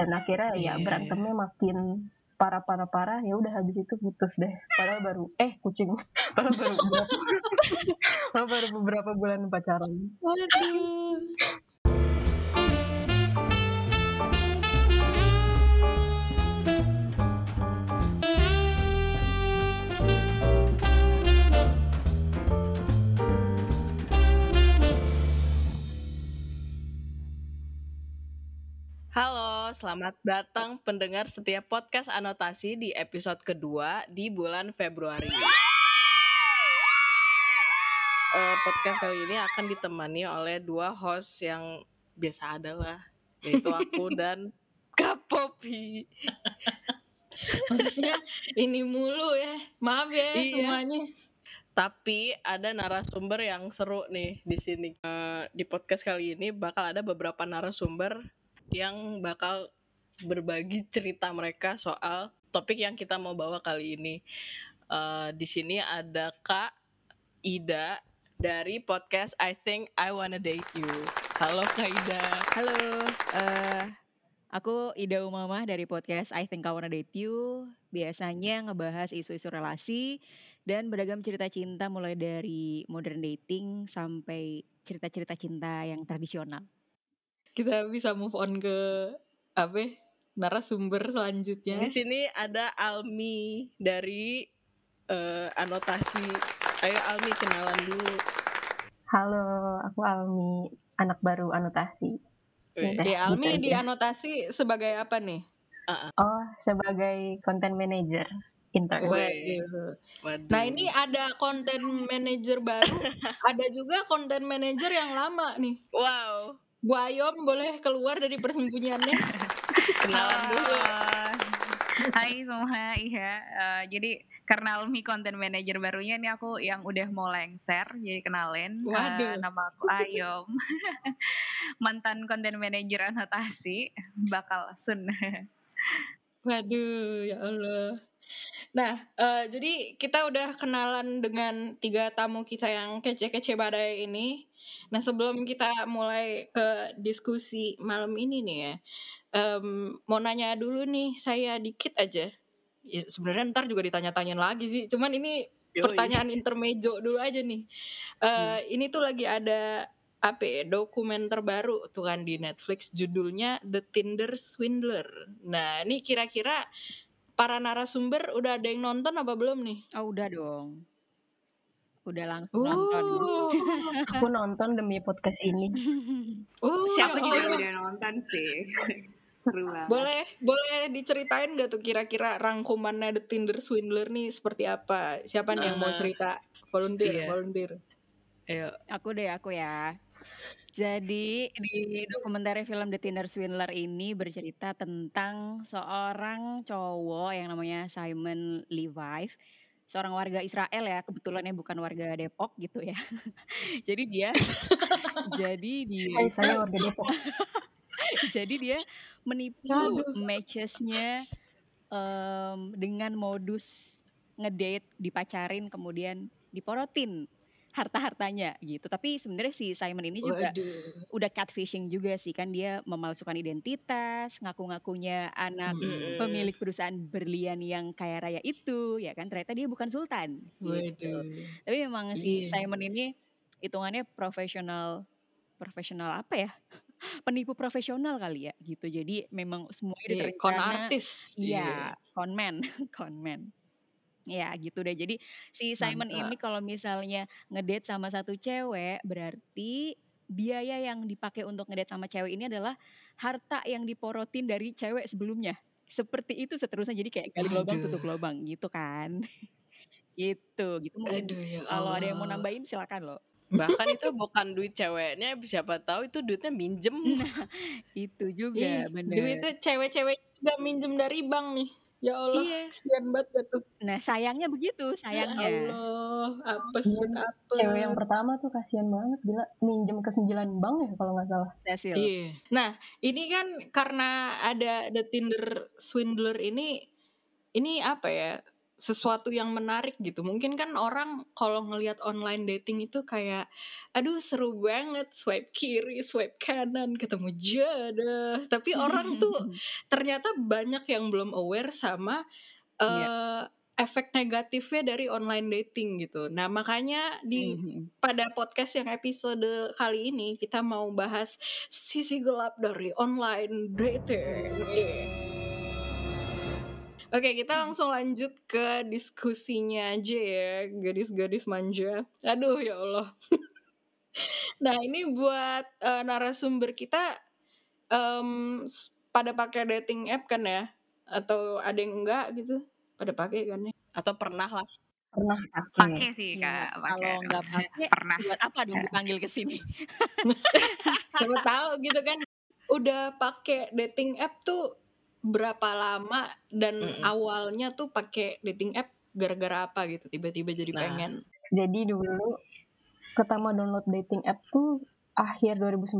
dan akhirnya ya Iya. berantemnya makin parah parah parah ya udah habis itu putus deh padahal baru eh kucing padahal baru beberapa, padahal baru beberapa bulan pacaran Waduh. Halo, selamat datang pendengar setiap podcast anotasi di episode kedua di bulan Februari. Eh, podcast kali ini akan ditemani oleh dua host yang biasa adalah, yaitu aku dan Kak Popi. Harusnya ini mulu ya. Maaf ya Iya. semuanya. Tapi ada narasumber yang seru nih di sini. Eh, di podcast kali ini bakal ada beberapa narasumber yang bakal berbagi cerita mereka soal topik yang kita mau bawa kali ini. Eh, di sini ada Kak Ida dari podcast I Think I Wanna Date You. Halo Kak Ida. Halo, eh aku Ida Umamah dari podcast I Think I Wanna Date You. Biasanya ngebahas isu-isu relasi dan beragam cerita cinta mulai dari modern dating sampai cerita-cerita cinta yang tradisional. Kita bisa move on ke apa? ya, Narasumber selanjutnya. Di sini ada Almi dari eh, anotasi. Ayo Almi kenalan dulu. halo aku Almi anak baru anotasi Udah, Di Almi gitu di anotasi sebagai apa nih? oh sebagai content manager intern. Waduh. waduh. Nah ini ada konten manager baru, ada juga konten manager yang lama nih. wow. Bu Ayom boleh keluar dari persembunyiannya. Kenalan dulu. Hai semua, iya. Eh, jadi karena Almi content manager barunya nih aku yang udah mau lengser, jadi kenalin. Eh, Waduh. nama aku Ayom, mantan content manager anotasi, bakal sun. Waduh, ya Allah. Nah, eh, jadi kita udah kenalan dengan tiga tamu kita yang kece-kece badai ini. Nah, sebelum kita mulai ke diskusi malam ini nih ya, em, mau nanya dulu nih saya dikit aja. Ya, sebenarnya ntar juga ditanya-tanyain lagi sih. Cuman ini Yoi. pertanyaan intermezzo dulu aja nih. Eh, Ini tuh lagi ada apa ya, dokumen terbaru tuh kan di Netflix judulnya The Tinder Swindler. Nah, ini kira-kira para narasumber udah ada yang nonton apa belum nih? Oh udah dong, udah langsung nonton. Uh, aku nonton demi podcast ini uh, Siapa ya juga udah nonton sih. Seru banget. Boleh, boleh diceritain gak tuh kira-kira rangkumannya The Tinder Swindler nih seperti apa? Siapa nih yang mau Nah, cerita? Volunteer, iya. volunteer. Ayo. Aku deh, aku ya. Jadi di dokumenter film The Tinder Swindler ini bercerita tentang seorang cowok yang namanya Simon Levi, seorang warga Israel ya, kebetulan ya bukan warga Depok gitu ya. jadi dia, jadi dia, Hai, saya warga Depok jadi dia menipu Aduh. matchesnya em, dengan modus ngedate, dipacarin, kemudian diporotin harta-hartanya gitu. Tapi sebenarnya si Simon ini juga Waduh. udah catfishing juga sih kan dia memalsukan identitas, ngaku-ngakunya anak Mm-mm. pemilik perusahaan berlian yang kaya raya itu, ya kan ternyata dia bukan sultan. Gitu. Waduh. Tapi memang si Iya. Simon ini hitungannya profesional profesional apa ya? Penipu profesional kali ya gitu. Jadi memang semuanya Iya, Kon diterencana. artis. Iya, conman, conman. Ya gitu deh. Jadi si Simon Mantap. ini kalau misalnya ngedate sama satu cewek, berarti biaya yang dipakai untuk ngedate sama cewek ini adalah harta yang diporotin dari cewek sebelumnya. Seperti itu seterusnya. Jadi kayak gali lubang tutup lubang gitu kan. gitu, gitu mungkin Aduh ya kalau ada yang mau nambahin silakan loh. Bahkan itu bukan duit ceweknya, siapa tahu itu duitnya minjem. Itu juga bener. duitnya cewek-cewek juga minjem dari bank nih. Ya Allah, Iya. kesian banget tuh. Nah sayangnya begitu, Ya sayangnya. Allah, apes Iya, banget apes. cewek yang pertama tuh kasihan banget gila minjem ke sembilan bank ya kalau nggak salah Cecil. Iya. Nah, ini kan karena ada The Tinder Swindler ini, ini apa ya? Sesuatu yang menarik gitu. Mungkin kan orang kalau ngelihat online dating itu kayak aduh seru banget swipe kiri, swipe kanan ketemu jodoh. Tapi orang tuh ternyata banyak yang belum aware sama uh, Iya. yeah. efek negatifnya dari online dating gitu. Nah, makanya di Mhm. pada podcast yang episode kali ini kita mau bahas sisi gelap dari online dating. Yeah. Oke, kita langsung lanjut ke diskusinya aja ya, gadis-gadis manja. Aduh, ya Allah. nah, ini buat uh, narasumber kita um, pada pakai dating app kan ya? Atau ada yang enggak gitu? Pada pakai kan ya? Atau pernah lah. Pernah Pakai sih Ya, kak. kalau pakai. nggak pakai, Pernah. buat apa dong dipanggil ke sini? Siapa tahu gitu kan. Udah pakai dating app tuh berapa lama dan Mm-mm. awalnya tuh pakai dating app gara-gara apa gitu tiba-tiba jadi Nah. pengen Jadi dulu pertama download dating app tuh akhir 2019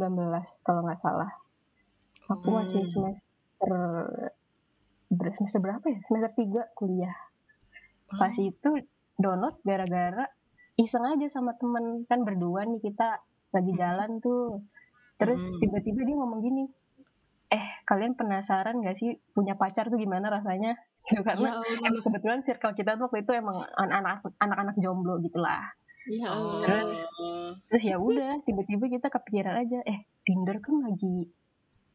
kalau nggak salah. Aku masih Hmm. semester ber- semester berapa ya? Semester 3 kuliah. Pas itu download gara-gara iseng aja sama temen kan berdua nih kita lagi jalan tuh. Terus Hmm. tiba-tiba dia ngomong gini, eh kalian penasaran gak sih punya pacar tuh gimana rasanya? Gitu, karena Ya emang kebetulan circle kita tuh waktu itu emang anak-anak anak-anak jomblo gitulah. Ya Oh. Allah. Terus ya udah tiba-tiba kita kepikiran aja, eh Tinder kan lagi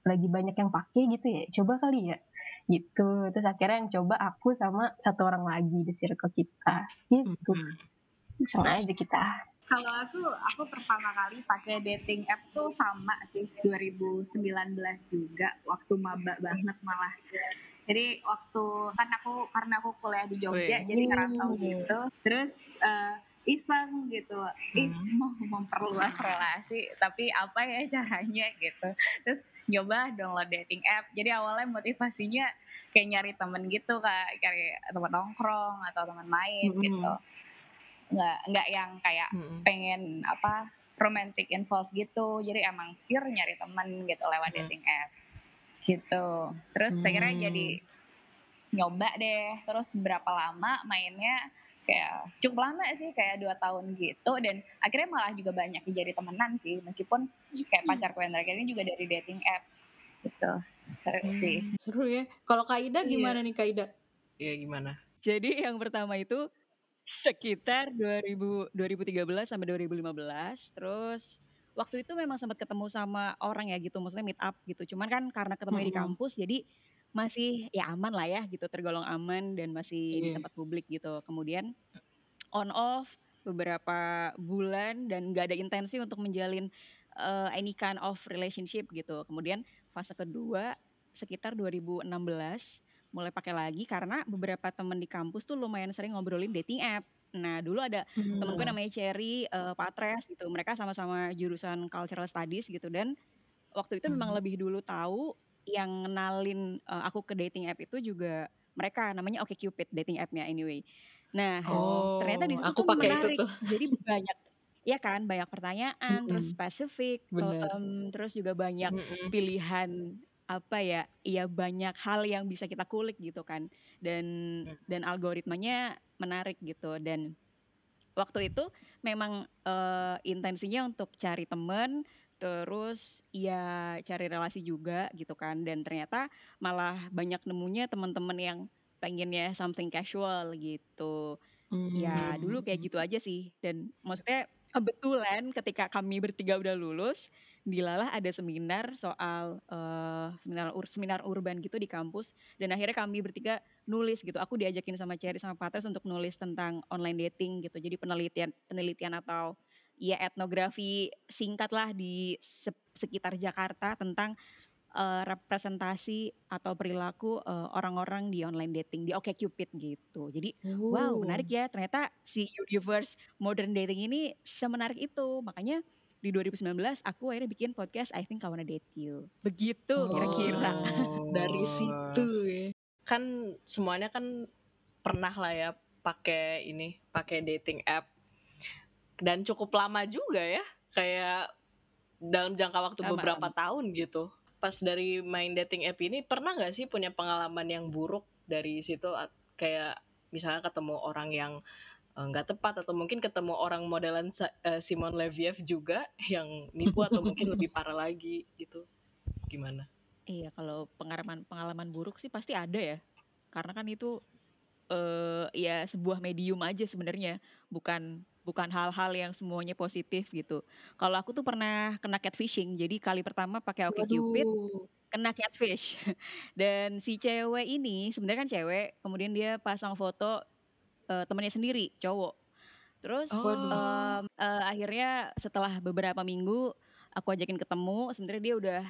lagi banyak yang pakai gitu ya, coba kali ya gitu. Terus akhirnya yang coba aku sama satu orang lagi di circle kita gitu. Hmm. Aja kita. Kalau aku, aku pertama kali pakai dating app tuh sama sih 2019 juga waktu maba banget malah. Jadi waktu kan aku karena aku kuliah di Jogja Wih. jadi ngerantau gitu. Terus eh, iseng gitu, ih Hmm. mau memperluas relasi tapi apa ya caranya gitu. Terus nyoba download dating app. Jadi awalnya motivasinya kayak nyari temen gitu kak, cari temen nongkrong atau temen main Mm-mm. gitu. Nggak nggak yang kayak Mm-mm. pengen apa romantic involve gitu jadi emang pure nyari temen gitu lewat Hmm. dating app gitu terus akhirnya Hmm. jadi nyoba deh terus berapa lama mainnya kayak cukup lama sih kayak dua tahun gitu dan akhirnya malah juga banyak jadi temenan sih meskipun kayak pacarku yang terakhir ini juga dari dating app gitu seru sih Seru ya. Kalau Kaida Iya. gimana nih Kaida? Iya gimana? Jadi yang pertama itu sekitar 2000 2013 sampai 2015. Terus waktu itu memang sempat ketemu sama orang ya gitu, maksudnya meet up gitu. Cuman kan karena ketemunya di Mm-mm. kampus jadi masih ya aman lah ya gitu, tergolong aman dan masih di Iya. tempat publik gitu. Kemudian on off beberapa bulan dan gak ada intensi untuk menjalin uh, any kind of relationship gitu. Kemudian fase kedua sekitar 2016 mulai pakai lagi karena beberapa temen di kampus tuh lumayan sering ngobrolin dating app. Nah dulu ada temen gue Hmm. namanya Cherry, uh, Patres gitu. Mereka sama-sama jurusan cultural studies gitu dan waktu itu memang Hmm. lebih dulu tahu yang ngenalin uh, aku ke dating app itu juga mereka namanya OkCupid dating appnya anyway. Nah Oh, ternyata di situ aku tuh pakai itu menarik. tuh. Jadi banyak ya kan banyak pertanyaan, terus Mm-mm. spesifik, Bener. em, terus juga banyak Mm-mm. pilihan apa ya? Iya banyak hal yang bisa kita kulik gitu kan. Dan dan algoritmanya menarik gitu dan waktu itu memang eh, intensinya untuk cari temen terus ya cari relasi juga gitu kan dan ternyata malah banyak nemunya teman-teman yang pengennya something casual gitu ya dulu kayak Hmm. gitu aja sih dan maksudnya kebetulan ketika kami bertiga udah lulus di Lalah ada seminar soal eh, seminar ur- seminar urban gitu di kampus dan akhirnya kami bertiga nulis gitu aku diajakin sama Cherry sama Patres untuk nulis tentang online dating gitu jadi penelitian penelitian atau ya etnografi singkat lah di se- sekitar Jakarta tentang eh, representasi atau perilaku eh, orang-orang di online dating di OkCupid gitu jadi Wow, menarik ya. Ternyata si universe modern dating ini semenarik itu. Makanya di 2019 aku akhirnya bikin podcast I Think I Wanna Date You. Begitu kira-kira. Oh, Dari situ ya. Kan semuanya kan pernah lah ya pakai ini, pakai dating app. Dan cukup lama juga ya, kayak dalam jangka waktu Lama, beberapa lama. tahun gitu. Pas dari main dating app ini pernah nggak sih punya pengalaman yang buruk dari situ kayak misalnya ketemu orang yang eh, nggak tepat atau mungkin ketemu orang modelan eh, Simon Leviev juga yang nipu atau mungkin lebih parah lagi gitu gimana Iya, kalau pengalaman pengalaman buruk sih pasti ada ya. Karena kan itu eh ya sebuah medium aja sebenarnya, bukan bukan hal-hal yang semuanya positif gitu. Kalau aku tuh pernah kena catfishing. Jadi kali pertama pakai OkCupid kena catfish. Dan si cewek ini sebenarnya kan cewek, kemudian dia pasang foto eh, temannya sendiri, cowok. Terus Oh. em, eh, akhirnya setelah beberapa minggu aku ajakin ketemu, sebenarnya dia udah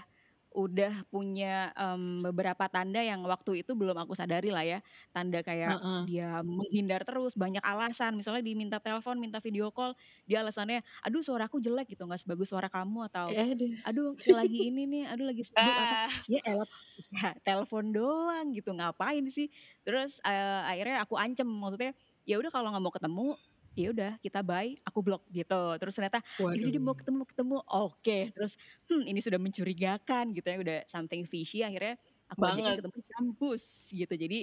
udah punya em, beberapa tanda yang waktu itu belum aku sadari lah ya. Tanda kayak Heeh. dia menghindar terus, banyak alasan. Misalnya diminta telepon, minta video call, dia alasannya, aduh suaraku jelek gitu, nggak sebagus suara kamu atau aduh lagi ini nih, aduh lagi sibuk apa ah ya elah ya, telepon doang gitu ngapain sih terus eh, akhirnya aku ancam maksudnya ya udah kalau nggak mau ketemu ya udah kita bye aku blok gitu. Terus ternyata "Ya udah dia mau ketemu ketemu. Oke terus hmm ini sudah mencurigakan gitu ya udah something fishy akhirnya aku ajakin ketemu di kampus gitu. Jadi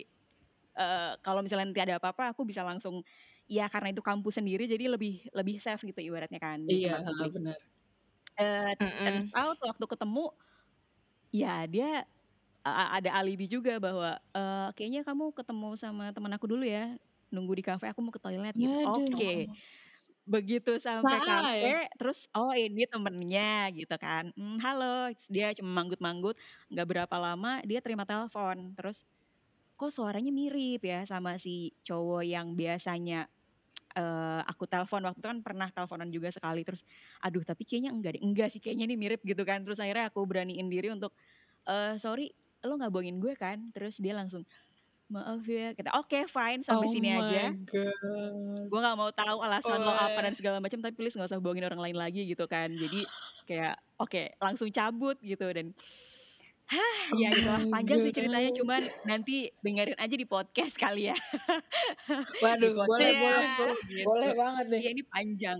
eh, kalau misalnya nanti ada apa-apa aku bisa langsung ya karena itu kampus sendiri jadi lebih lebih safe gitu ibaratnya kan Iya, benar. eh Mm-mm. turns out waktu ketemu ya dia ada alibi juga bahwa eh, kayaknya kamu ketemu sama teman aku dulu ya nunggu di kafe aku mau ke toilet gitu. Oke. Begitu sampai Nah, kafe terus oh ini temennya gitu kan. "Hmm, halo. Dia cuma manggut-manggut nggak berapa lama dia terima telepon. Terus kok suaranya mirip ya sama si cowok yang biasanya eh, aku telepon? Waktu itu kan pernah teleponan juga sekali terus aduh tapi kayaknya enggak deh. Enggak sih kayaknya ini mirip gitu kan. Terus akhirnya aku beraniin diri untuk eh sorry lo nggak bohongin gue kan? Terus dia langsung maaf ya kita oke fine sampai Oh sini aja my god. gue nggak mau tahu alasan lo apa dan segala macam tapi please nggak usah bohongin orang lain lagi gitu kan jadi kayak oke langsung cabut gitu dan Hah, Oh ya itulah panjang sih ceritanya god. cuman nanti dengerin aja di podcast kali ya Waduh, boleh, podcast boleh, ya boleh, gitu boleh banget deh. Iya ini panjang.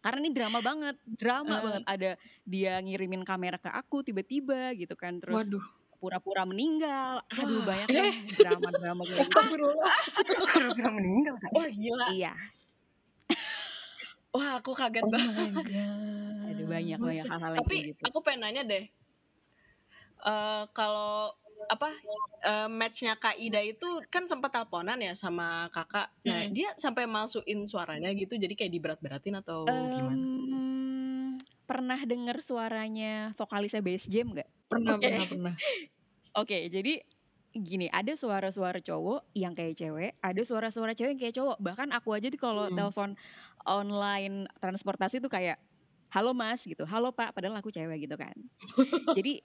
Karena ini drama banget, drama Heeh. banget. Ada dia ngirimin kamera ke aku tiba-tiba gitu kan, terus Waduh. Pura-pura meninggal. Aduh Wah, banyak eh, drama-drama kayak gitu. astagfirullah. pura-pura meninggal kan wah gila Iya, wah aku kaget Oh banget my god. ada banyak banyak Buset. hal-hal yang tapi kayak gitu. aku pengen nanya deh eh kalau apa eh, matchnya Kak Ida itu kan sempat teleponan ya sama kakak. Nah Mm. dia sampai masukin suaranya gitu, jadi kayak diberat-beratin atau gimana? Pernah dengar suaranya vokalisnya Bass Jam nggak? Pernah, Oke, pernah, pernah. oke. Jadi gini, ada suara-suara cowok yang kayak cewek, ada suara-suara cewek yang kayak cowok. Bahkan aku aja tuh kalau Hmm. telepon online transportasi tuh kayak halo mas gitu, halo pak, padahal aku cewek gitu kan. Jadi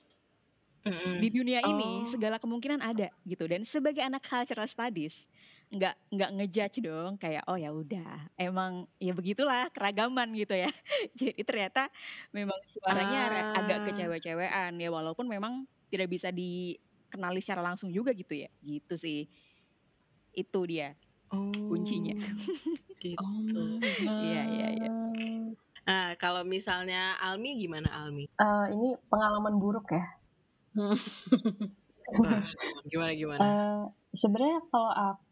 di dunia Oh. ini segala kemungkinan ada gitu dan sebagai anak cultural studies nggak nggak ngejudge dong kayak oh ya udah emang ya begitulah keragaman gitu ya jadi ternyata memang suaranya ra- agak Ah. kecewek-cewekan ya walaupun memang tidak bisa dikenali secara langsung juga gitu ya gitu sih itu dia kuncinya Oh, gitu. Oh iya iya iya. Nah, kalau misalnya Almi gimana Almi? Eh, ini pengalaman buruk ya gimana gimana? Eh, sebenarnya kalau aku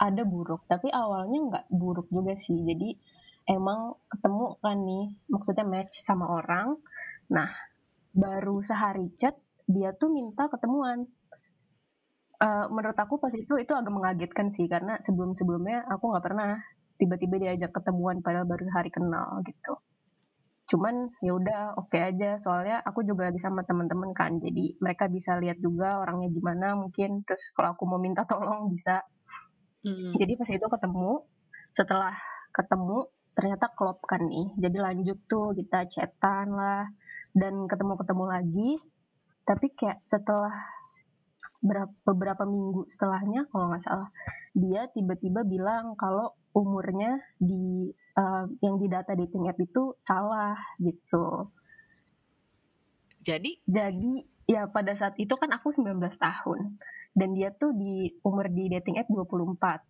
ada buruk tapi awalnya nggak buruk juga sih. Jadi emang ketemu kan nih maksudnya match sama orang. Nah baru sehari chat dia tuh minta ketemuan. Eh, menurut aku pas itu itu agak mengagetkan sih karena sebelum sebelumnya aku nggak pernah tiba-tiba diajak ketemuan padahal baru hari kenal gitu. Cuman ya udah oke aja. Soalnya aku juga lagi sama teman-teman kan jadi mereka bisa lihat juga orangnya gimana mungkin. Terus kalau aku mau minta tolong bisa Mm. jadi pas itu ketemu setelah ketemu ternyata klop kan nih. Jadi lanjut tuh kita chatan lah. Dan ketemu-ketemu lagi. Tapi kayak setelah berapa, beberapa minggu setelahnya kalau nggak salah dia tiba-tiba bilang kalau umurnya di eh, yang di data dating app itu salah gitu. Jadi? Jadi ya pada saat itu kan aku 19 tahun. Dan dia tuh di umur di dating app 24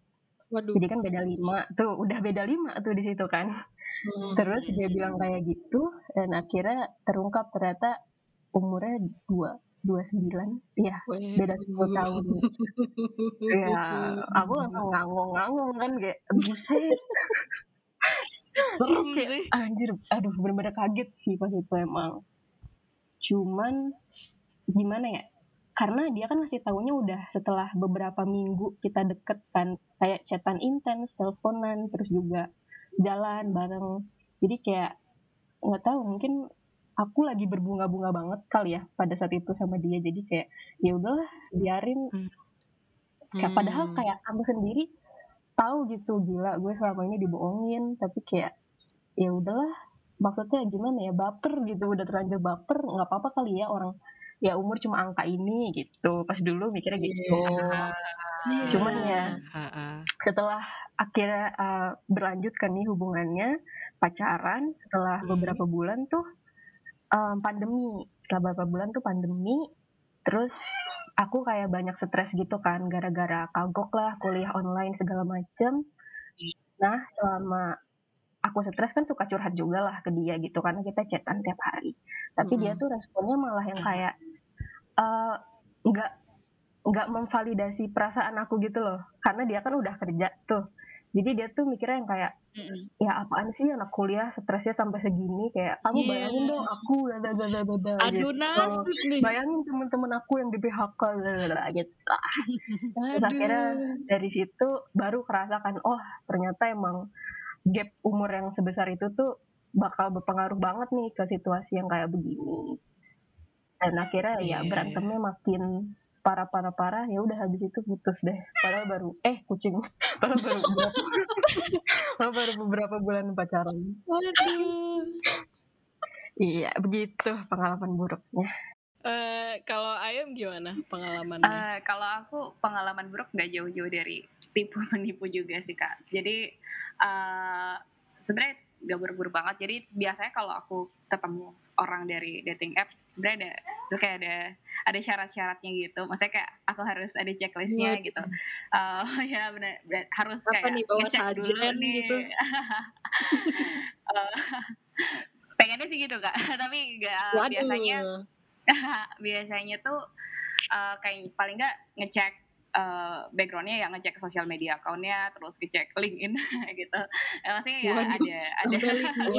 Waduh. jadi kan beda 5 tuh udah beda 5 tuh di situ kan. Hmm. terus dia bilang kayak gitu dan akhirnya terungkap ternyata umurnya dua 29 Iya beda 10 tahun. Ya aku langsung ngangong-ngangong kan kayak buset. Kayak anjir aduh bener-bener kaget sih pas itu emang. Cuman gimana ya? Karena dia kan ngasih taunya udah setelah beberapa minggu kita deket kan kayak chatan intens teleponan terus juga jalan bareng. Jadi kayak nggak tahu mungkin aku lagi berbunga-bunga banget kali ya pada saat itu sama dia. Jadi kayak ya udahlah biarin. Kayak padahal Hmm. kayak aku sendiri tahu gitu gila gue selama ini dibohongin. Tapi kayak ya udahlah maksudnya gimana ya baper gitu udah terlanjur baper nggak apa-apa kali ya orang ya umur cuma angka ini gitu. Pas dulu mikirnya gitu. Iya. cuman ya setelah akhirnya uh, berlanjut kan nih hubungannya pacaran setelah Hmm. beberapa bulan tuh um, pandemi. Setelah beberapa bulan tuh pandemi terus aku kayak banyak stres gitu kan gara-gara kagok lah kuliah online segala macem. Nah selama aku stres kan suka curhat juga lah ke dia gitu karena kita chatan tiap hari. Tapi dia Mm-mm. tuh responnya malah yang kayak eh, nggak nggak memvalidasi perasaan aku gitu loh. Karena dia kan udah kerja tuh. Jadi dia tuh mikirnya yang kayak ya apaan sih anak kuliah stresnya sampai segini? Kayak kamu Iya. bayangin dong aku bla bla bla Aduh gitu. nasib nih. bayangin temen-temen aku yang di PHK bla gitu. Terus akhirnya dari situ baru kerasakan oh ternyata emang gap umur yang sebesar itu tuh bakal berpengaruh banget nih ke situasi yang kayak begini dan akhirnya Iya. ya berantemnya makin parah parah parah ya udah habis itu putus deh padahal baru eh kucing padahal baru beberapa padahal baru beberapa bulan pacaran Waduh. iya begitu pengalaman buruknya Eh, kalau Ayam gimana pengalamannya? Eh, kalau aku pengalaman buruk nggak jauh-jauh dari tipu menipu juga sih kak. Jadi eh sebenarnya nggak buruk-buruk banget. Jadi biasanya kalau aku ketemu orang dari dating app, sebenarnya ada itu kayak ada ada syarat-syaratnya gitu. Maksudnya kayak aku harus ada checklistnya Waduh. gitu. Eh, ya benar benar- harus Apa kayak nih, bawa ngecek dulu nih. gitu? Eh, pengennya sih gitu kak, tapi nggak Waduh. biasanya biasanya tuh uh, kayak paling nggak ngecek uh, backgroundnya ya ngecek sosial media akunnya terus ngecek LinkedIn gitu. Eh, maksudnya ya Waduh, ada ada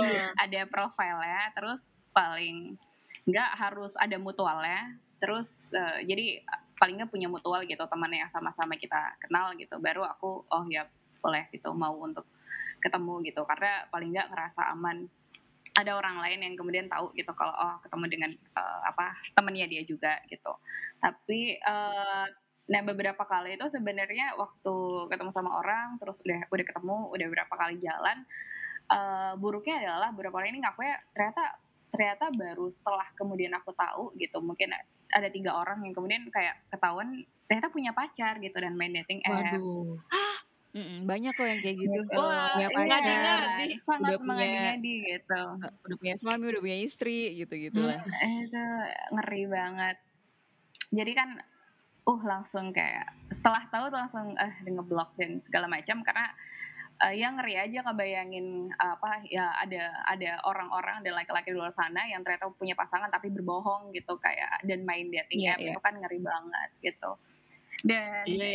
ya. ada profilnya terus paling nggak harus ada mutualnya terus uh, jadi paling nggak punya mutual gitu teman yang sama-sama kita kenal gitu. Baru aku oh ya boleh gitu mau untuk ketemu gitu. Karena paling nggak ngerasa aman. Ada orang lain yang kemudian tahu gitu kalau oh ketemu dengan eh, apa temennya dia juga gitu. Tapi eh, nah beberapa kali itu sebenarnya waktu ketemu sama orang terus udah udah ketemu udah berapa kali jalan eh, buruknya adalah beberapa orang ini ngakunya ternyata ternyata baru setelah kemudian aku tahu gitu mungkin ada tiga orang yang kemudian kayak ketahuan ternyata punya pacar gitu dan main dating app Waduh. Mm-mm, banyak kok yang kayak gitu. Wah, punya iya, pacar, ngadi-ngadi. sangat udah punya gitu udah punya suami, udah punya istri gitu-gitu lah. itu ngeri banget jadi kan uh langsung kayak setelah tahu tuh langsung eh ngeblok dan segala macam karena eh, ya ngeri aja kebayangin apa ya ada ada orang-orang dan laki-laki di luar sana yang ternyata punya pasangan tapi berbohong gitu kayak dan main dating Iya, app iya. itu kan ngeri banget gitu dan Iya.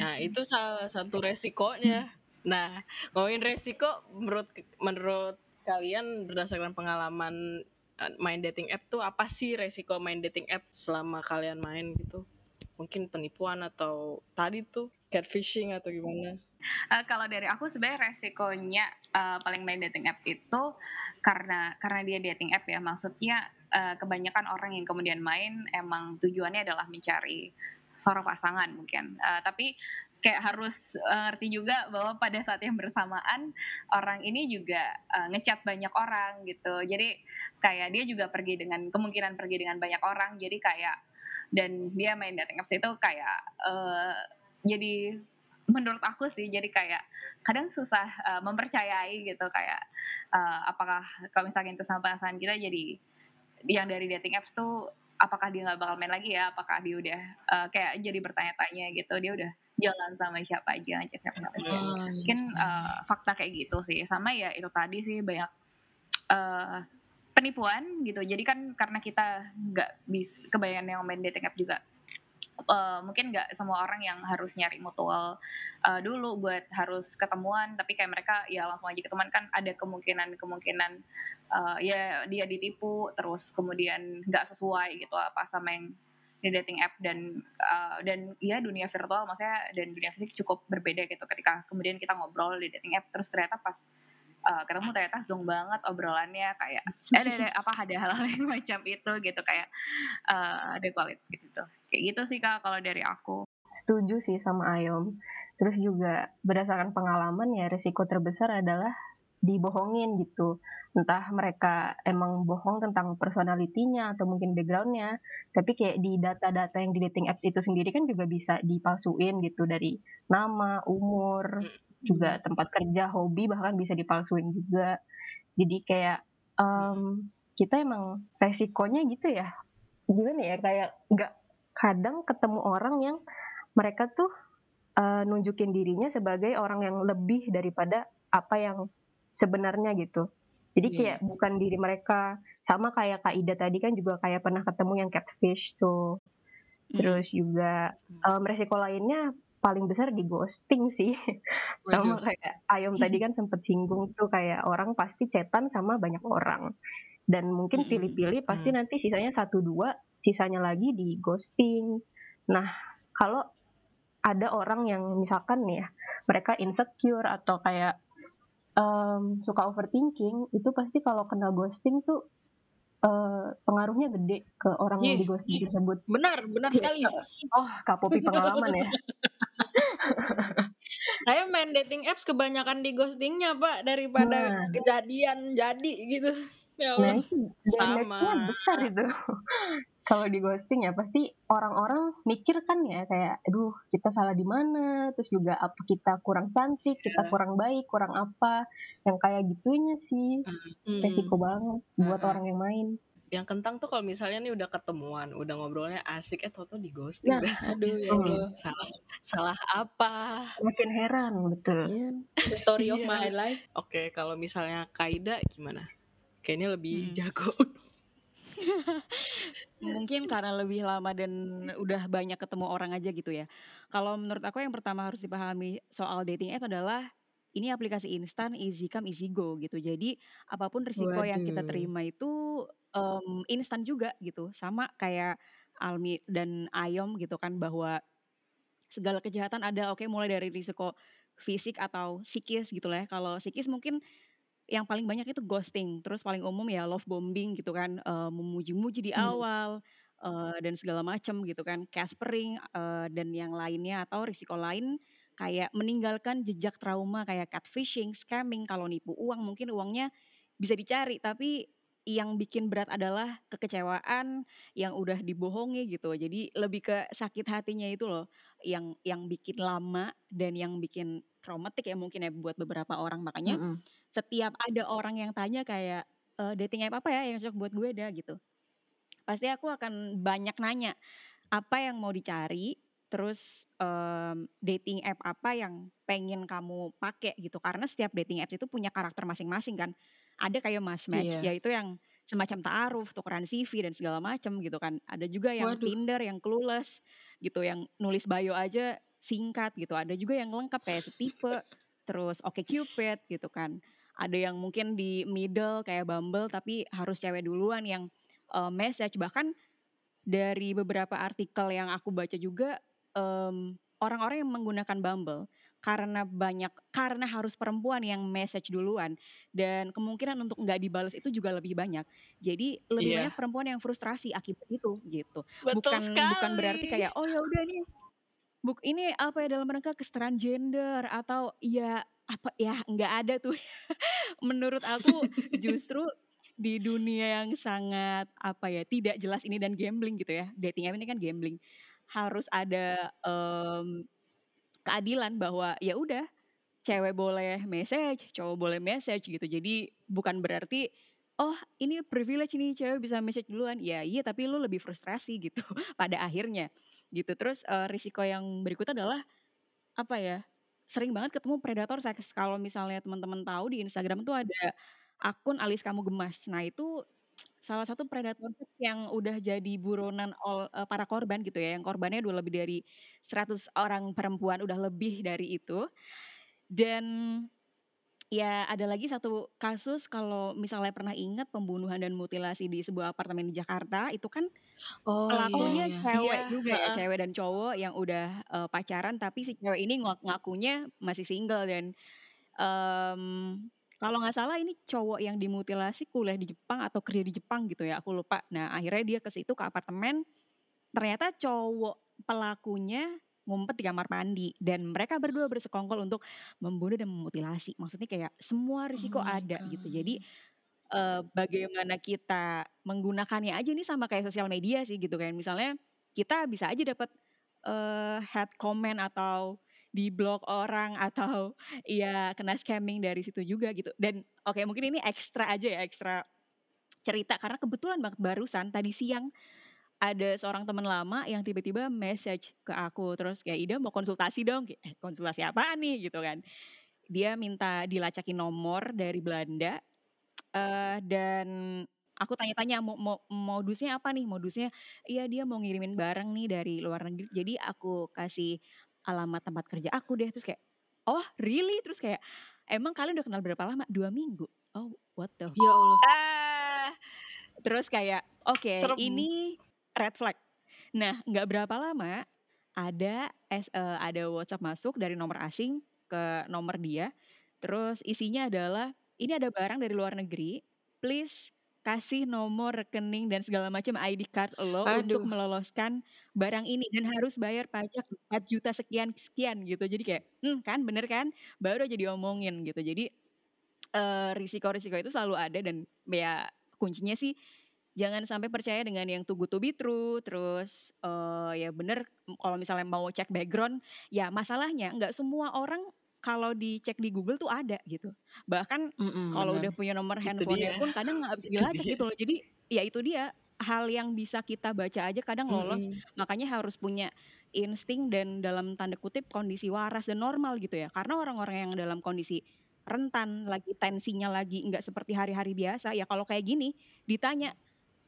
Nah, itu salah satu resikonya. Nah, ngomongin resiko menurut menurut kalian berdasarkan pengalaman eh, main dating app tuh apa sih resiko main dating app selama kalian main gitu? Mungkin penipuan atau tadi tuh catfishing atau gimana? Eh, kalau dari aku sebenarnya resikonya eh, paling main dating app itu karena karena dia dating app ya. Maksudnya eh, kebanyakan orang yang kemudian main emang tujuannya adalah mencari seorang pasangan mungkin. Eh, tapi kayak harus eh, ngerti juga bahwa pada saat yang bersamaan orang ini juga eh, ngechat banyak orang gitu. Jadi kayak dia juga pergi dengan kemungkinan pergi dengan banyak orang. Jadi kayak dan dia main dating apps itu kayak eh, jadi menurut aku sih jadi kayak kadang susah uh, mempercayai gitu kayak uh, apakah kalau misalnya itu sama pasangan kita jadi yang dari dating apps tuh apakah dia nggak bakal main lagi ya? Apakah dia udah uh, kayak jadi bertanya-tanya gitu dia udah jalan sama siapa aja ngechat siapa aja. Ah, mungkin uh, fakta kayak gitu sih. Sama ya itu tadi sih banyak uh, penipuan gitu. Jadi kan karena kita nggak bisa kebayang yang main dating app juga uh, mungkin nggak semua orang yang harus nyari mutual uh, dulu buat harus ketemuan. Tapi kayak mereka ya langsung aja ketemuan. Kan ada kemungkinan kemungkinan uh, ya dia ditipu terus kemudian nggak sesuai gitu apa sama yang di dating app. Dan uh, dan ya dunia virtual maksudnya dan dunia fisik cukup berbeda gitu. Ketika kemudian kita ngobrol di dating app terus ternyata pas uh, ketemu ternyata zong banget obrolannya kayak eh, ada, ada apa ada hal-hal yang macam itu gitu kayak uh, ada kualitas gitu kayak gitu sih kak kalau dari aku. Setuju sih sama Ayom terus juga berdasarkan pengalaman ya resiko terbesar adalah dibohongin gitu. Entah mereka emang bohong tentang personalitinya atau mungkin backgroundnya tapi kayak di data-data yang di dating apps itu sendiri kan juga bisa dipalsuin gitu dari nama umur juga tempat kerja hobi bahkan bisa dipalsuin juga jadi kayak um, kita emang resikonya gitu ya gimana ya kayak nggak kadang ketemu orang yang mereka tuh uh, nunjukin dirinya sebagai orang yang lebih daripada apa yang sebenarnya gitu. Jadi iya. kayak yeah. bukan diri mereka sama kayak Kak Ida tadi kan juga kayak pernah ketemu yang catfish tuh. Hmm. Terus juga um, resiko lainnya paling besar di ghosting sih. sama kayak Ayom tadi kan sempet singgung tuh kayak orang pasti cetan sama banyak orang. Dan mungkin pilih-pilih pasti nanti sisanya satu dua, sisanya lagi di ghosting. Nah, kalau ada orang yang misalkan nih ya, mereka insecure atau kayak um, suka overthinking itu pasti kalau kena ghosting tuh uh, pengaruhnya gede ke orang yeah, yang di ghosting yeah. tersebut. Benar, benar sekali. Oh, kapopi pengalaman ya. Saya main dating apps kebanyakan di ghostingnya pak daripada nah. kejadian jadi gitu. Ya nah itu damage-nya besar itu kalau di ghosting ya pasti orang-orang mikir kan ya kayak aduh kita salah di mana terus juga apa kita kurang cantik kita iya. kurang baik kurang apa yang kayak gitunya sih hmm. resiko banget buat hmm. orang yang main yang kentang tuh kalau misalnya nih udah ketemuan, udah ngobrolnya asik, eh toto di ghosting. Nah, aduh, ya aduh. salah, salah apa? Makin heran, betul. Yeah. The story of yeah. my life. Oke, okay, kalau misalnya Kaida gimana? Kayaknya lebih hmm. jago. Mungkin karena lebih lama dan udah banyak ketemu orang aja gitu ya. Kalau menurut aku yang pertama harus dipahami soal dating app adalah ini aplikasi instan easy come easy go gitu. Jadi apa pun risiko yang kita terima itu um, instan juga gitu. Sama kayak Almi dan Ayom gitu kan bahwa segala kejahatan ada oke mulai dari risiko fisik atau psikis gitu lah. Ya. Kalau psikis mungkin yang paling banyak itu ghosting, terus paling umum ya love bombing gitu kan, uh, memuji-muji di hmm. awal uh, dan segala macam gitu kan, caspering uh, dan yang lainnya atau risiko lain kayak meninggalkan jejak trauma kayak catfishing, scamming, kalau nipu uang mungkin uangnya bisa dicari tapi yang bikin berat adalah kekecewaan yang udah dibohongi gitu. Jadi lebih ke sakit hatinya itu loh yang yang bikin lama dan yang bikin traumatik ya mungkin ya buat beberapa orang. Makanya mm -hmm. setiap ada orang yang tanya kayak e, dating app apa ya yang cocok buat gue dah gitu. Pasti aku akan banyak nanya apa yang mau dicari, terus um, dating app apa yang pengen kamu pakai gitu. Karena setiap dating apps itu punya karakter masing-masing kan ada kayak mass match yeah. yaitu yang semacam taaruf tukeran CV dan segala macam gitu kan ada juga yang Waduh. Tinder yang clueless gitu yang nulis bio aja singkat gitu ada juga yang lengkap kayak setipe terus oke okay cupid gitu kan ada yang mungkin di middle kayak Bumble tapi harus cewek duluan yang uh, message bahkan dari beberapa artikel yang aku baca juga um, orang-orang yang menggunakan Bumble karena banyak karena harus perempuan yang message duluan dan kemungkinan untuk nggak dibalas itu juga lebih banyak. Jadi lebih yeah. banyak perempuan yang frustrasi akibat itu gitu. Betul bukan sekali. bukan berarti kayak oh ya udah nih buk ini apa ya dalam mereka kesetaraan gender atau ya apa ya nggak ada tuh. Menurut aku justru di dunia yang sangat apa ya tidak jelas ini dan gambling gitu ya. Dating app ini kan gambling harus ada um, keadilan bahwa ya udah cewek boleh message, cowok boleh message gitu. Jadi bukan berarti oh ini privilege nih cewek bisa message duluan. Ya iya tapi lu lebih frustrasi gitu pada akhirnya gitu. Terus uh, risiko yang berikutnya adalah apa ya? Sering banget ketemu predator seks. Kalau misalnya teman-teman tahu di Instagram tuh ada akun alis kamu gemas. Nah itu salah satu predator seks yang udah jadi buronan ol eee, para korban gitu ya, yang korbannya udah lebih dari 100 orang perempuan, udah lebih dari itu. Dan ya ada lagi satu kasus kalau misalnya pernah ingat pembunuhan dan mutilasi di sebuah apartemen di Jakarta, itu kan Oh, iya pelakunya iya. cewek Iya, juga ya, heeh. cewek dan cowok yang udah, eee, pacaran tapi si cewek ini ngak ngakunya masih single dan, mmm, kalau nggak salah ini cowok yang dimutilasi kuliah di Jepang atau kerja di Jepang gitu ya, aku lupa. Nah akhirnya dia ke situ ke apartemen, ternyata cowok pelakunya ngumpet di kamar mandi dan mereka berdua bersekongkol untuk membunuh dan memutilasi. Maksudnya kayak semua Oh risiko my ada gitu. god. Jadi, eee, bagaimana kita menggunakannya aja ini sama kayak sosial media sih gitu kan. Misalnya kita bisa aja dapat, eee, hate comment atau di-blok orang atau ya kena scamming dari situ juga gitu. Dan oke mungkin ini ekstra aja ya, ekstra cerita karena kebetulan banget barusan tadi siang ada seorang teman lama yang tiba-tiba message ke aku terus kayak, "Ida mau konsultasi dong." "Eh, konsultasi apaan nih?" Gitu kan. Dia minta dilacakin nomor dari Belanda, eee, dan aku tanya-tanya mo mo modusnya apa nih, modusnya, iya dia mau ngirimin barang nih dari luar negeri, jadi aku kasih alamat tempat kerja aku deh, terus kayak, "Oh really?" Terus kayak, "Emang kalian udah kenal berapa lama?" "2 minggu." "Oh what the" Ya Allah. Ah, Terus kayak, oke serem. ini red flag. Nah nggak berapa lama ada eee, ada WhatsApp masuk dari nomor asing ke nomor dia, terus isinya adalah, "Ini ada barang dari luar negeri, please kasih nomor rekening dan segala macam ID card lo untuk Aduh. meloloskan barang ini dan harus bayar pajak 4.000.000 sekian-sekian," gitu. Jadi kayak, "Mmm, kan bener kan?" Baru aja diomongin gitu. Jadi, eee, risiko-risiko itu selalu ada dan ya kuncinya sih jangan sampai percaya dengan yang good to be true, terus, eee, ya bener kalau misalnya mau cek background, ya masalahnya nggak semua orang kalau dicek di Google tuh ada gitu. Bahkan Mhm, kalau bener. udah punya nomor handphonenya pun kadang nggak bisa dilacak gitu loh. Jadi ya itu dia, hal yang bisa kita baca aja kadang lolos, Mhm. makanya harus punya insting dan dalam tanda kutip kondisi waras dan normal gitu ya. Karena orang-orang yang dalam kondisi rentan, lagi tensinya lagi nggak seperti hari-hari biasa, ya kalau kayak gini ditanya,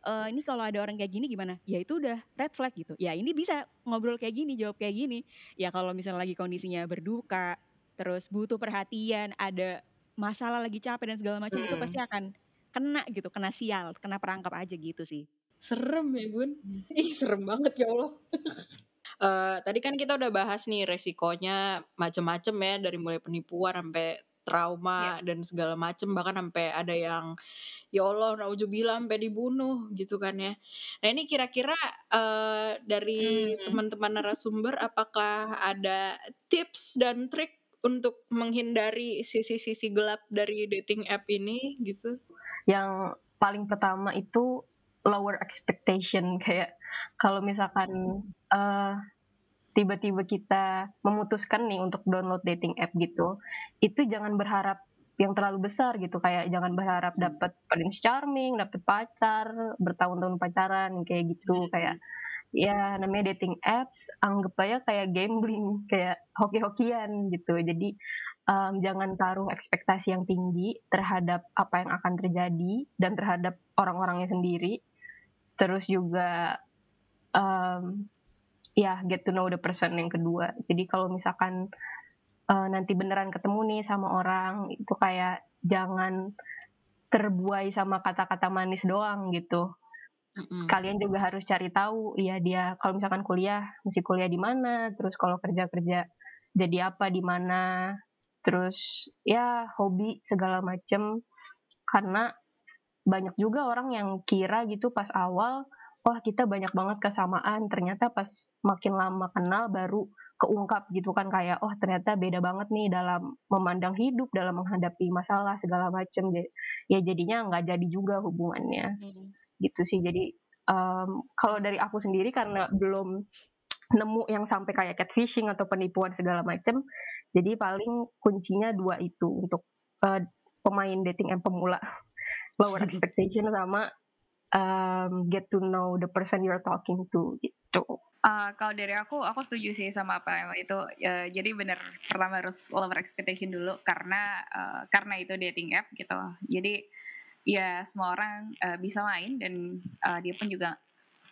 eee, "Ini kalau ada orang kayak gini gimana?" Ya itu udah red flag gitu. Ya ini bisa ngobrol kayak gini, jawab kayak gini. Ya kalau misalnya lagi kondisinya berduka, terus butuh perhatian, ada masalah lagi capek dan segala macam, itu pasti akan kena gitu, kena sial, kena perangkap aja gitu sih. Serem ya, Bun. Ih, serem banget ya Allah. Eee, tadi kan kita udah bahas nih resikonya macem-macem ya, dari mulai penipuan sampai trauma dan segala macem, bahkan sampai ada yang ya Allah naudzubillah sampai dibunuh gitu kan ya. Nah ini kira-kira, eee, dari Mmm. teman-teman narasumber apakah ada tips dan trik untuk menghindari sisi-sisi gelap dari dating app ini gitu? Yang paling pertama itu lower expectation. Kayak kalau misalkan eh, tiba-tiba kita memutuskan nih untuk download dating app gitu, itu jangan berharap yang terlalu besar gitu. Kayak jangan berharap dapat prince charming, dapat pacar, bertahun-tahun pacaran kayak gitu. Kayak ya namanya dating apps anggap aja kayak gambling kayak hoki-hokian gitu. Jadi em, jangan taruh ekspektasi yang tinggi terhadap apa yang akan terjadi dan terhadap orang-orangnya sendiri. Terus juga em, ya get to know the person yang kedua. Jadi kalau misalkan eh, nanti beneran ketemu nih sama orang itu kayak jangan terbuai sama kata-kata manis doang gitu Mhm. kalian juga harus cari tahu ya dia kalau misalkan kuliah mesti kuliah di mana terus kalau kerja kerja jadi apa di mana terus ya hobi segala macem. Karena banyak juga orang yang kira gitu pas awal wah kita banyak banget kesamaan. Ternyata pas makin lama kenal baru keungkap gitu kan kayak oh ternyata beda banget nih dalam memandang hidup dalam menghadapi masalah segala macem. Ya jadinya nggak jadi juga hubungannya gitu sih jadi em, kalau dari aku sendiri karena belum nemu yang sampai kayak catfishing atau penipuan segala macem jadi paling kuncinya dua itu untuk eh, pemain dating app pemula lower expectation sama em, get to know the person you're talking to gitu Uh, kalau dari aku, aku setuju sih sama apa itu. Uh, jadi bener pertama harus lower expectation dulu karena uh, karena itu dating app gitu. Jadi ya semua orang uh, bisa main dan uh, dia pun juga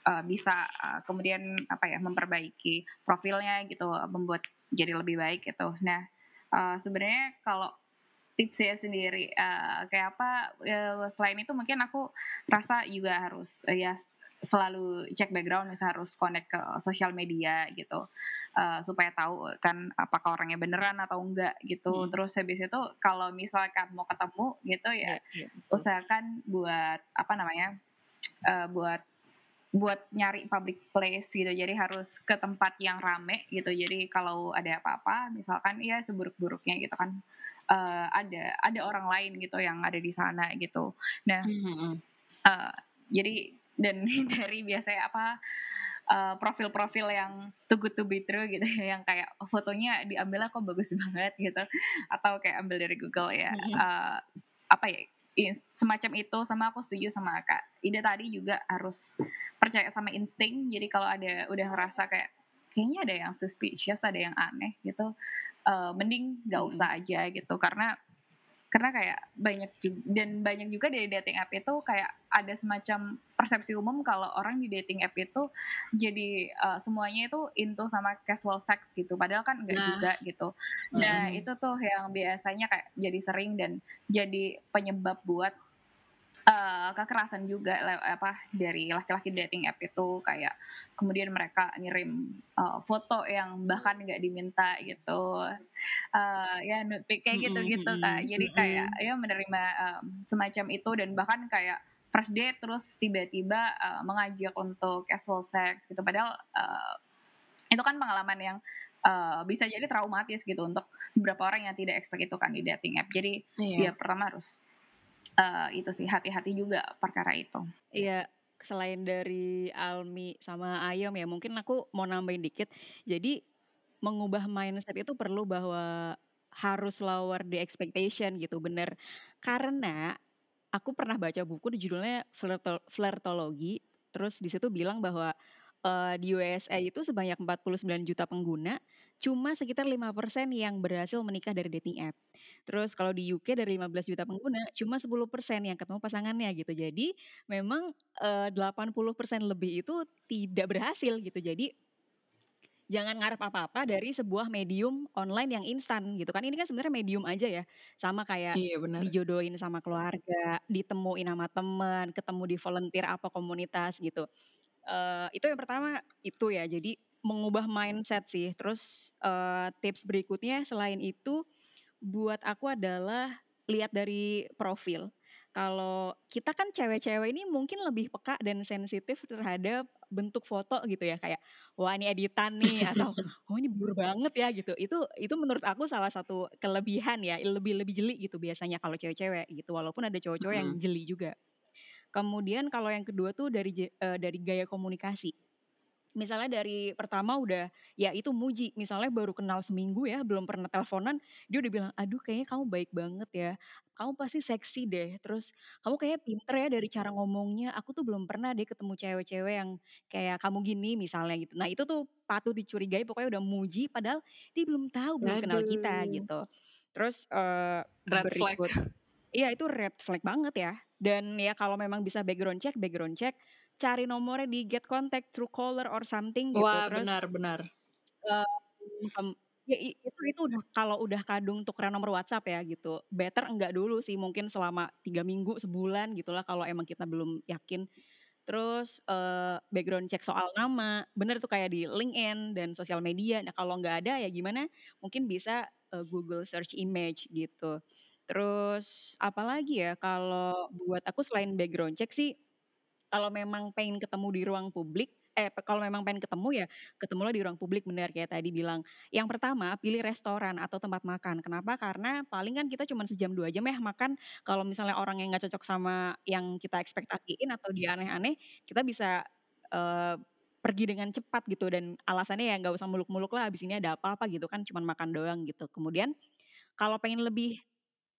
uh, bisa uh, kemudian apa ya memperbaiki profilnya gitu membuat jadi lebih baik gitu. Nah uh, sebenarnya kalau tipsnya sendiri uh, kayak apa uh, selain itu mungkin aku rasa juga harus uh, ya selalu cek background misalnya harus connect ke sosial media gitu uh, supaya tahu kan apakah orangnya beneran atau enggak gitu hmm. terus habis itu kalau misalkan mau ketemu gitu ya, ya, ya usahakan buat apa namanya uh, buat buat nyari public place gitu jadi harus ke tempat yang rame gitu jadi kalau ada apa-apa misalkan ya seburuk-buruknya gitu kan uh, ada ada orang lain gitu yang ada di sana gitu. Nah, mm-hmm. uh, jadi dan dari biasanya apa uh, profil-profil yang too good to be true gitu yang kayak fotonya diambil kok bagus banget gitu. Atau kayak ambil dari Google ya mm-hmm. uh, apa ya semacam itu sama aku setuju sama kak. Ida tadi juga harus percaya sama insting jadi kalau ada udah ngerasa kayak kayaknya ada yang suspicious ada yang aneh gitu uh, mending nggak usah aja gitu. Karena karena kayak banyak juga, dan banyak juga dari dating app itu kayak ada semacam persepsi umum kalau orang di dating app itu jadi uh, semuanya itu into sama casual sex gitu padahal kan enggak nah. juga gitu. Nah mm. itu tuh yang biasanya kayak jadi sering dan jadi penyebab buat uh, kekerasan juga apa dari laki-laki dating app itu. Kayak kemudian mereka ngirim uh, foto yang bahkan nggak diminta gitu. Uh, ya kayak gitu gitu kak. Jadi kayak ya menerima um, semacam itu dan bahkan kayak first date terus tiba-tiba uh, mengajak untuk casual sex gitu padahal uh, itu kan pengalaman yang uh, bisa jadi traumatis gitu untuk beberapa orang yang tidak expect itu kan di dating app jadi iya. ya pertama harus uh, itu sih hati-hati juga perkara itu. Iya, selain dari Almi sama Ayom ya mungkin aku mau nambahin dikit. Jadi mengubah mindset itu perlu bahwa harus lower the expectation gitu, bener. Karena aku pernah baca buku judulnya Flirtologi, terus di situ bilang bahwa uh, di USA itu sebanyak 49 juta pengguna, cuma sekitar 5% yang berhasil menikah dari dating app. Terus kalau di UK dari 15 juta pengguna, cuma 10% yang ketemu pasangannya gitu. Jadi memang uh, 80% lebih itu tidak berhasil gitu. Jadi jangan ngarep apa-apa dari sebuah medium online yang instan gitu kan. Ini kan sebenarnya medium aja ya. Sama kayak iya, bener. dijodohin sama keluarga, ditemuin sama teman, ketemu di volunteer apa komunitas gitu. Uh, itu yang pertama itu ya. Jadi mengubah mindset sih. Terus uh, tips berikutnya selain itu buat aku adalah lihat dari profil. Kalau kita kan cewek-cewek ini mungkin lebih peka dan sensitif terhadap bentuk foto gitu ya kayak wah ini editan nih atau oh ini blur banget ya gitu. Itu itu menurut aku salah satu kelebihan ya, lebih lebih jeli gitu biasanya kalau cewek-cewek gitu walaupun ada cowok-cowok yang jeli juga. Kemudian kalau yang kedua tuh dari uh, dari gaya komunikasi misalnya dari pertama udah ya itu muji misalnya baru kenal seminggu ya belum pernah teleponan dia udah bilang aduh kayaknya kamu baik banget ya kamu pasti seksi deh terus kamu kayaknya pinter ya dari cara ngomongnya aku tuh belum pernah deh ketemu cewek-cewek yang kayak kamu gini misalnya gitu nah itu tuh patut dicurigai pokoknya udah muji padahal dia belum tahu belum aduh. kenal kita gitu terus uh, red berikut flag. Iya itu red flag banget ya. Dan ya kalau memang bisa background check, background check cari nomornya di get contact through caller or something gitu. Wah, Terus, benar benar. Um, ya itu itu udah kalau udah kadung tukeran nomor WhatsApp ya gitu. Better enggak dulu sih mungkin selama tiga minggu sebulan gitulah kalau emang kita belum yakin. Terus uh, background check soal nama, bener tuh kayak di LinkedIn dan sosial media. Nah kalau nggak ada ya gimana? Mungkin bisa uh, Google search image gitu. Terus apalagi ya kalau buat aku selain background check sih kalau memang pengen ketemu di ruang publik, eh kalau memang pengen ketemu ya ketemulah di ruang publik benar kayak tadi bilang. Yang pertama pilih restoran atau tempat makan. Kenapa? Karena paling kan kita cuma sejam dua jam ya makan. Kalau misalnya orang yang nggak cocok sama yang kita ekspektasiin atau dia aneh-aneh, kita bisa uh, pergi dengan cepat gitu dan alasannya ya nggak usah muluk-muluk lah abis ini ada apa-apa gitu kan cuma makan doang gitu kemudian kalau pengen lebih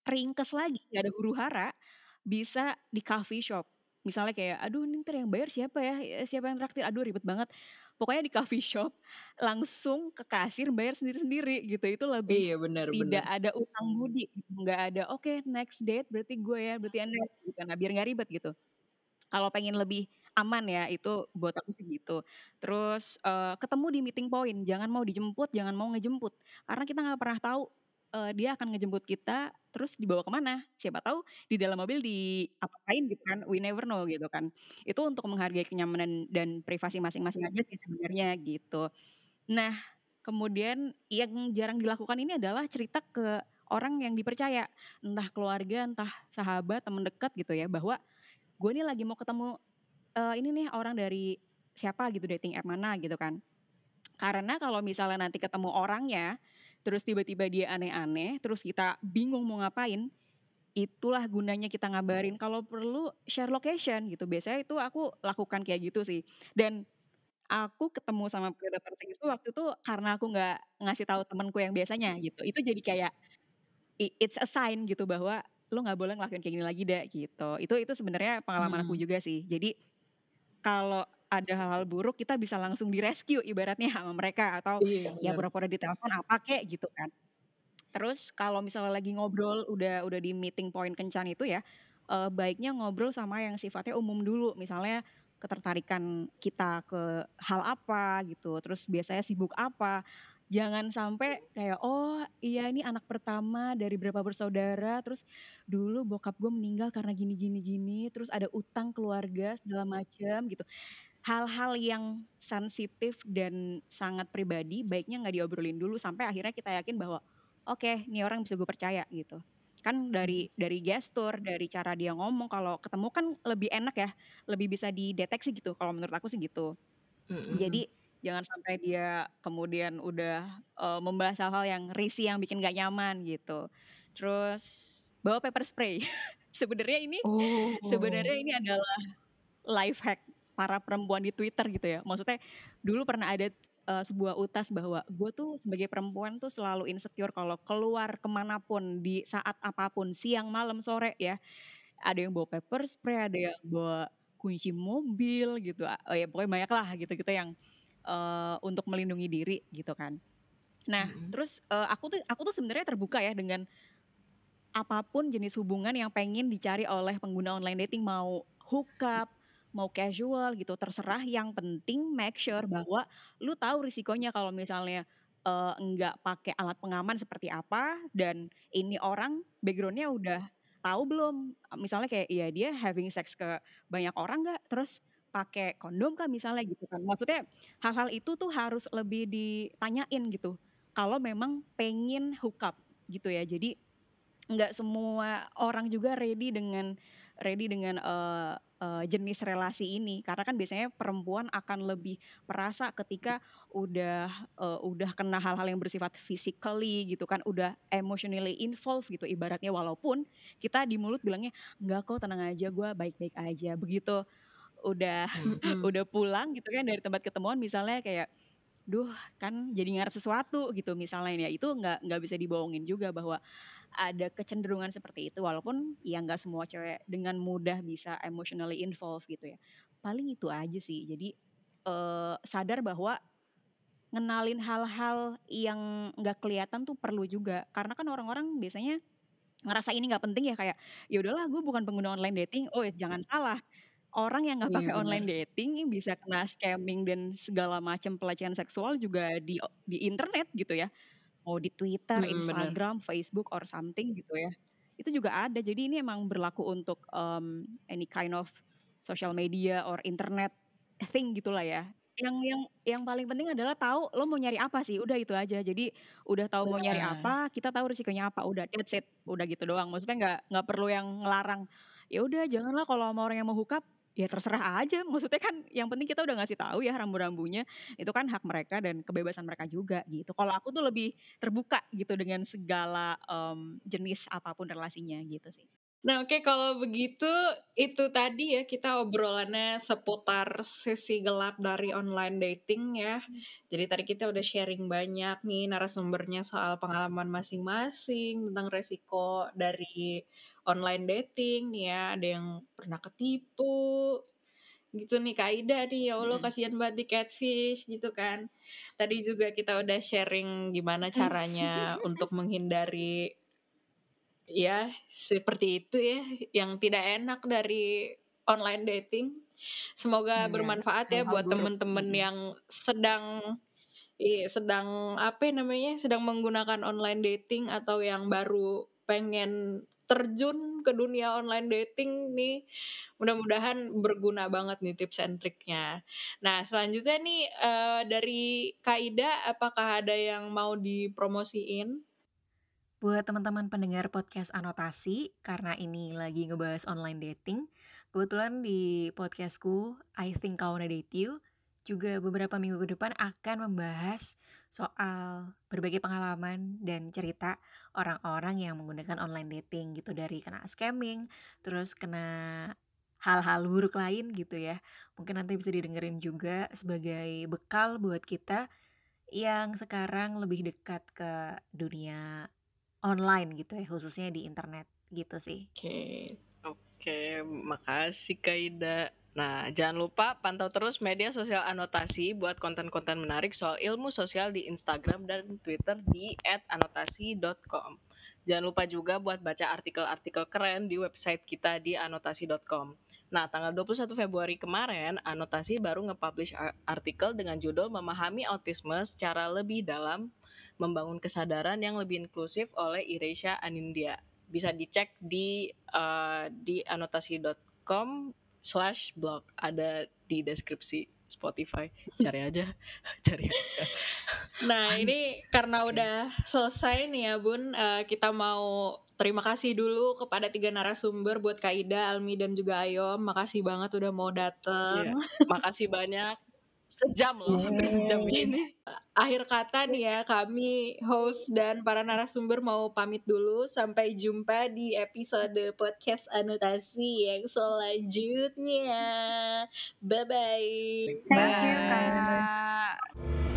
ringkes lagi nggak ada huru hara bisa di coffee shop misalnya kayak aduh ini ntar yang bayar siapa ya siapa yang traktir aduh ribet banget pokoknya di coffee shop langsung ke kasir bayar sendiri-sendiri gitu. Itu lebih Iya benar tidak benar. ada utang budi, nggak ada oke next date berarti gue ya, berarti Anda gitu. Nah, biar nggak ribet gitu. Kalau pengen lebih aman ya, itu buat aku sih gitu. Terus uh, ketemu di meeting point, jangan mau dijemput, jangan mau ngejemput. Karena kita nggak pernah tahu uh, dia akan ngejemput kita, terus dibawa ke mana? Siapa tahu di dalam mobil di apa lain gitu kan? We never know gitu kan. Itu untuk menghargai kenyamanan dan privasi masing-masing aja sih sebenarnya gitu. Nah, kemudian yang jarang dilakukan ini adalah cerita ke orang yang dipercaya, entah keluarga, entah sahabat, teman dekat gitu ya, bahwa gue nih lagi mau ketemu uh, ini nih orang dari siapa gitu dating app mana gitu kan karena kalau misalnya nanti ketemu orangnya terus tiba-tiba dia aneh-aneh terus kita bingung mau ngapain itulah gunanya kita ngabarin kalau perlu share location gitu. Biasanya itu aku lakukan kayak gitu sih. Dan aku ketemu sama predator sing itu waktu itu karena aku nggak ngasih tahu temanku yang biasanya gitu. Itu jadi kayak it's a sign gitu bahwa lo nggak boleh ngelakuin kayak gini lagi deh gitu. Itu itu sebenarnya pengalaman aku Hmm. juga sih. Jadi kalau ada hal-hal buruk kita bisa langsung di rescue ibaratnya sama mereka atau Iya ya pura-pura ditelepon apa kek gitu kan. Terus kalau misalnya lagi ngobrol udah udah di meeting point kencan itu ya eh, baiknya ngobrol sama yang sifatnya umum dulu. Misalnya ketertarikan kita ke hal apa gitu. Terus biasanya sibuk apa. Jangan sampai kayak oh iya ini anak pertama dari berapa bersaudara. Terus dulu bokap gue meninggal karena gini gini gini. Terus ada utang keluarga segala macam gitu hal-hal yang sensitif dan sangat pribadi baiknya nggak diobrolin dulu sampai akhirnya kita yakin bahwa oke ini orang bisa gue percaya gitu kan dari dari gestur dari cara dia ngomong kalau ketemu kan lebih enak ya lebih bisa dideteksi gitu kalau menurut aku sih gitu Mm-mm. jadi jangan sampai dia kemudian udah uh, membahas hal-hal yang risih yang bikin gak nyaman gitu. Terus bawa pepper spray. sebenarnya ini Oh. sebenarnya ini adalah life hack para perempuan di Twitter gitu ya. Maksudnya dulu pernah ada uh, sebuah utas bahwa gue tuh sebagai perempuan tuh selalu insecure kalau keluar ke mana pun di saat apa pun siang malam sore ya ada yang bawa pepper spray ada yang bawa kunci mobil gitu oh ya pokoknya banyak lah gitu-gitu yang uh, untuk melindungi diri gitu kan nah Mm-mm. terus uh, aku tuh aku tuh sebenarnya terbuka ya dengan apa pun jenis hubungan yang pengen dicari oleh pengguna online dating mau hookup mau casual gitu terserah yang penting make sure bahwa lu tahu risikonya kalau misalnya uh, nggak pakai alat pengaman seperti apa dan ini orang backgroundnya udah tahu belum? Misalnya kayak ya dia having sex ke banyak orang nggak? Terus pakai kondom kan misalnya gitu kan? Maksudnya hal-hal itu tuh harus lebih ditanyain gitu kalau memang pengen hookup gitu ya. Jadi nggak semua orang juga ready dengan ready dengan uh, uh, jenis relasi ini. Karena kan biasanya perempuan akan lebih perasa ketika udah uh, udah kena hal-hal yang bersifat physically gitu kan udah emotionally involved gitu ibaratnya. Walaupun kita di mulut bilangnya nggak kok tenang aja gue baik-baik aja. Begitu udah Mm-mm. udah pulang gitu kan dari tempat ketemuan misalnya kayak duh kan jadi ngarep sesuatu gitu misalnya. Ya itu nggak nggak bisa dibohongin juga bahwa ada kecenderungan seperti itu walaupun ya nggak semua cewek dengan mudah bisa emotionally involved gitu ya. Paling itu aja sih jadi eh, sadar bahwa ngenalin hal-hal yang nggak kelihatan tuh perlu juga. Karena kan orang-orang biasanya ngerasa ini nggak penting ya kayak ya udahlah gue bukan pengguna online dating. Oh ya jangan salah. Orang yang nggak Iya pakai benar. online dating bisa kena scamming dan segala macam pelecehan seksual juga di di internet gitu ya mau di Twitter, benar. Instagram, Facebook or something gitu ya. Itu juga ada. Jadi ini emang berlaku untuk um, any kind of social media or internet thing gitulah ya. Yang yang yang paling penting adalah tahu lo mau nyari apa sih. Udah itu aja. Jadi udah tahu mau nyari apa kita tahu risikonya apa. Udah that's it. Udah gitu doang. Maksudnya nggak nggak perlu yang ngelarang. Ya udah janganlah kalau sama orang yang mau hookup ya terserah aja. Maksudnya kan yang penting kita udah ngasih tahu ya rambu-rambunya. Itu kan hak mereka dan kebebasan mereka juga gitu. Kalau aku tuh lebih terbuka gitu dengan segala em, jenis apa pun relasinya gitu sih. Nah, oke kalau begitu itu tadi ya kita obrolannya seputar sesi gelap dari online dating ya. Jadi tadi kita udah sharing banyak nih narasumbernya soal pengalaman masing-masing tentang resiko dari online dating nih ya. Ada yang pernah ketipu, gitu nih Kaida nih ya Allah kasihan banget di catfish gitu kan tadi juga kita udah sharing gimana caranya untuk menghindari ya seperti itu ya yang tidak enak dari online dating semoga Iya, bermanfaat ya hal-hal buat temen-temen yang sedang Iya, sedang apa ya namanya? Sedang menggunakan online dating atau yang baru pengen terjun ke dunia online dating nih. Mudah-mudahan berguna banget nih tips and triknya. Nah, selanjutnya nih eh, dari Kaida, apakah ada yang mau dipromosiin? Buat teman-teman pendengar podcast anotasi, karena ini lagi ngebahas online dating, kebetulan di podcastku I Think I Wanna Date You, juga beberapa minggu ke depan akan membahas soal berbagai pengalaman dan cerita orang-orang yang menggunakan online dating gitu dari kena scamming, terus kena hal-hal buruk lain gitu ya. Mungkin nanti bisa didengerin juga sebagai bekal buat kita yang sekarang lebih dekat ke dunia online gitu ya, khususnya di internet gitu sih. Oke. Oke, makasih Kaida. Nah, jangan lupa pantau terus media sosial anotasi buat konten-konten menarik soal ilmu sosial di Instagram dan Twitter di @anotasi.com. Jangan lupa juga buat baca artikel-artikel keren di website kita di anotasi.com. Nah, tanggal 21 Februari kemarin, Anotasi baru nge-publish ar- artikel dengan judul Memahami Autisme secara lebih dalam, membangun kesadaran yang lebih inklusif oleh Iresha Anindya. Bisa dicek di eh, di anotasi.com slash blog. Ada di deskripsi Spotify. Cari aja, cari aja. Nah, ini karena udah selesai nih ya, Bun. eh, kita mau terima kasih dulu kepada tiga narasumber buat Kaida, Almi, dan juga Ayom. Makasih banget udah mau dateng. Iya. Makasih banyak. Sejam loh, hampir sejam Yeay. ini. Akhir kata nih ya, kami host dan para narasumber mau pamit dulu. Sampai jumpa di episode podcast anotasi yang selanjutnya. Bye-bye. Thank you, Bye. Kak.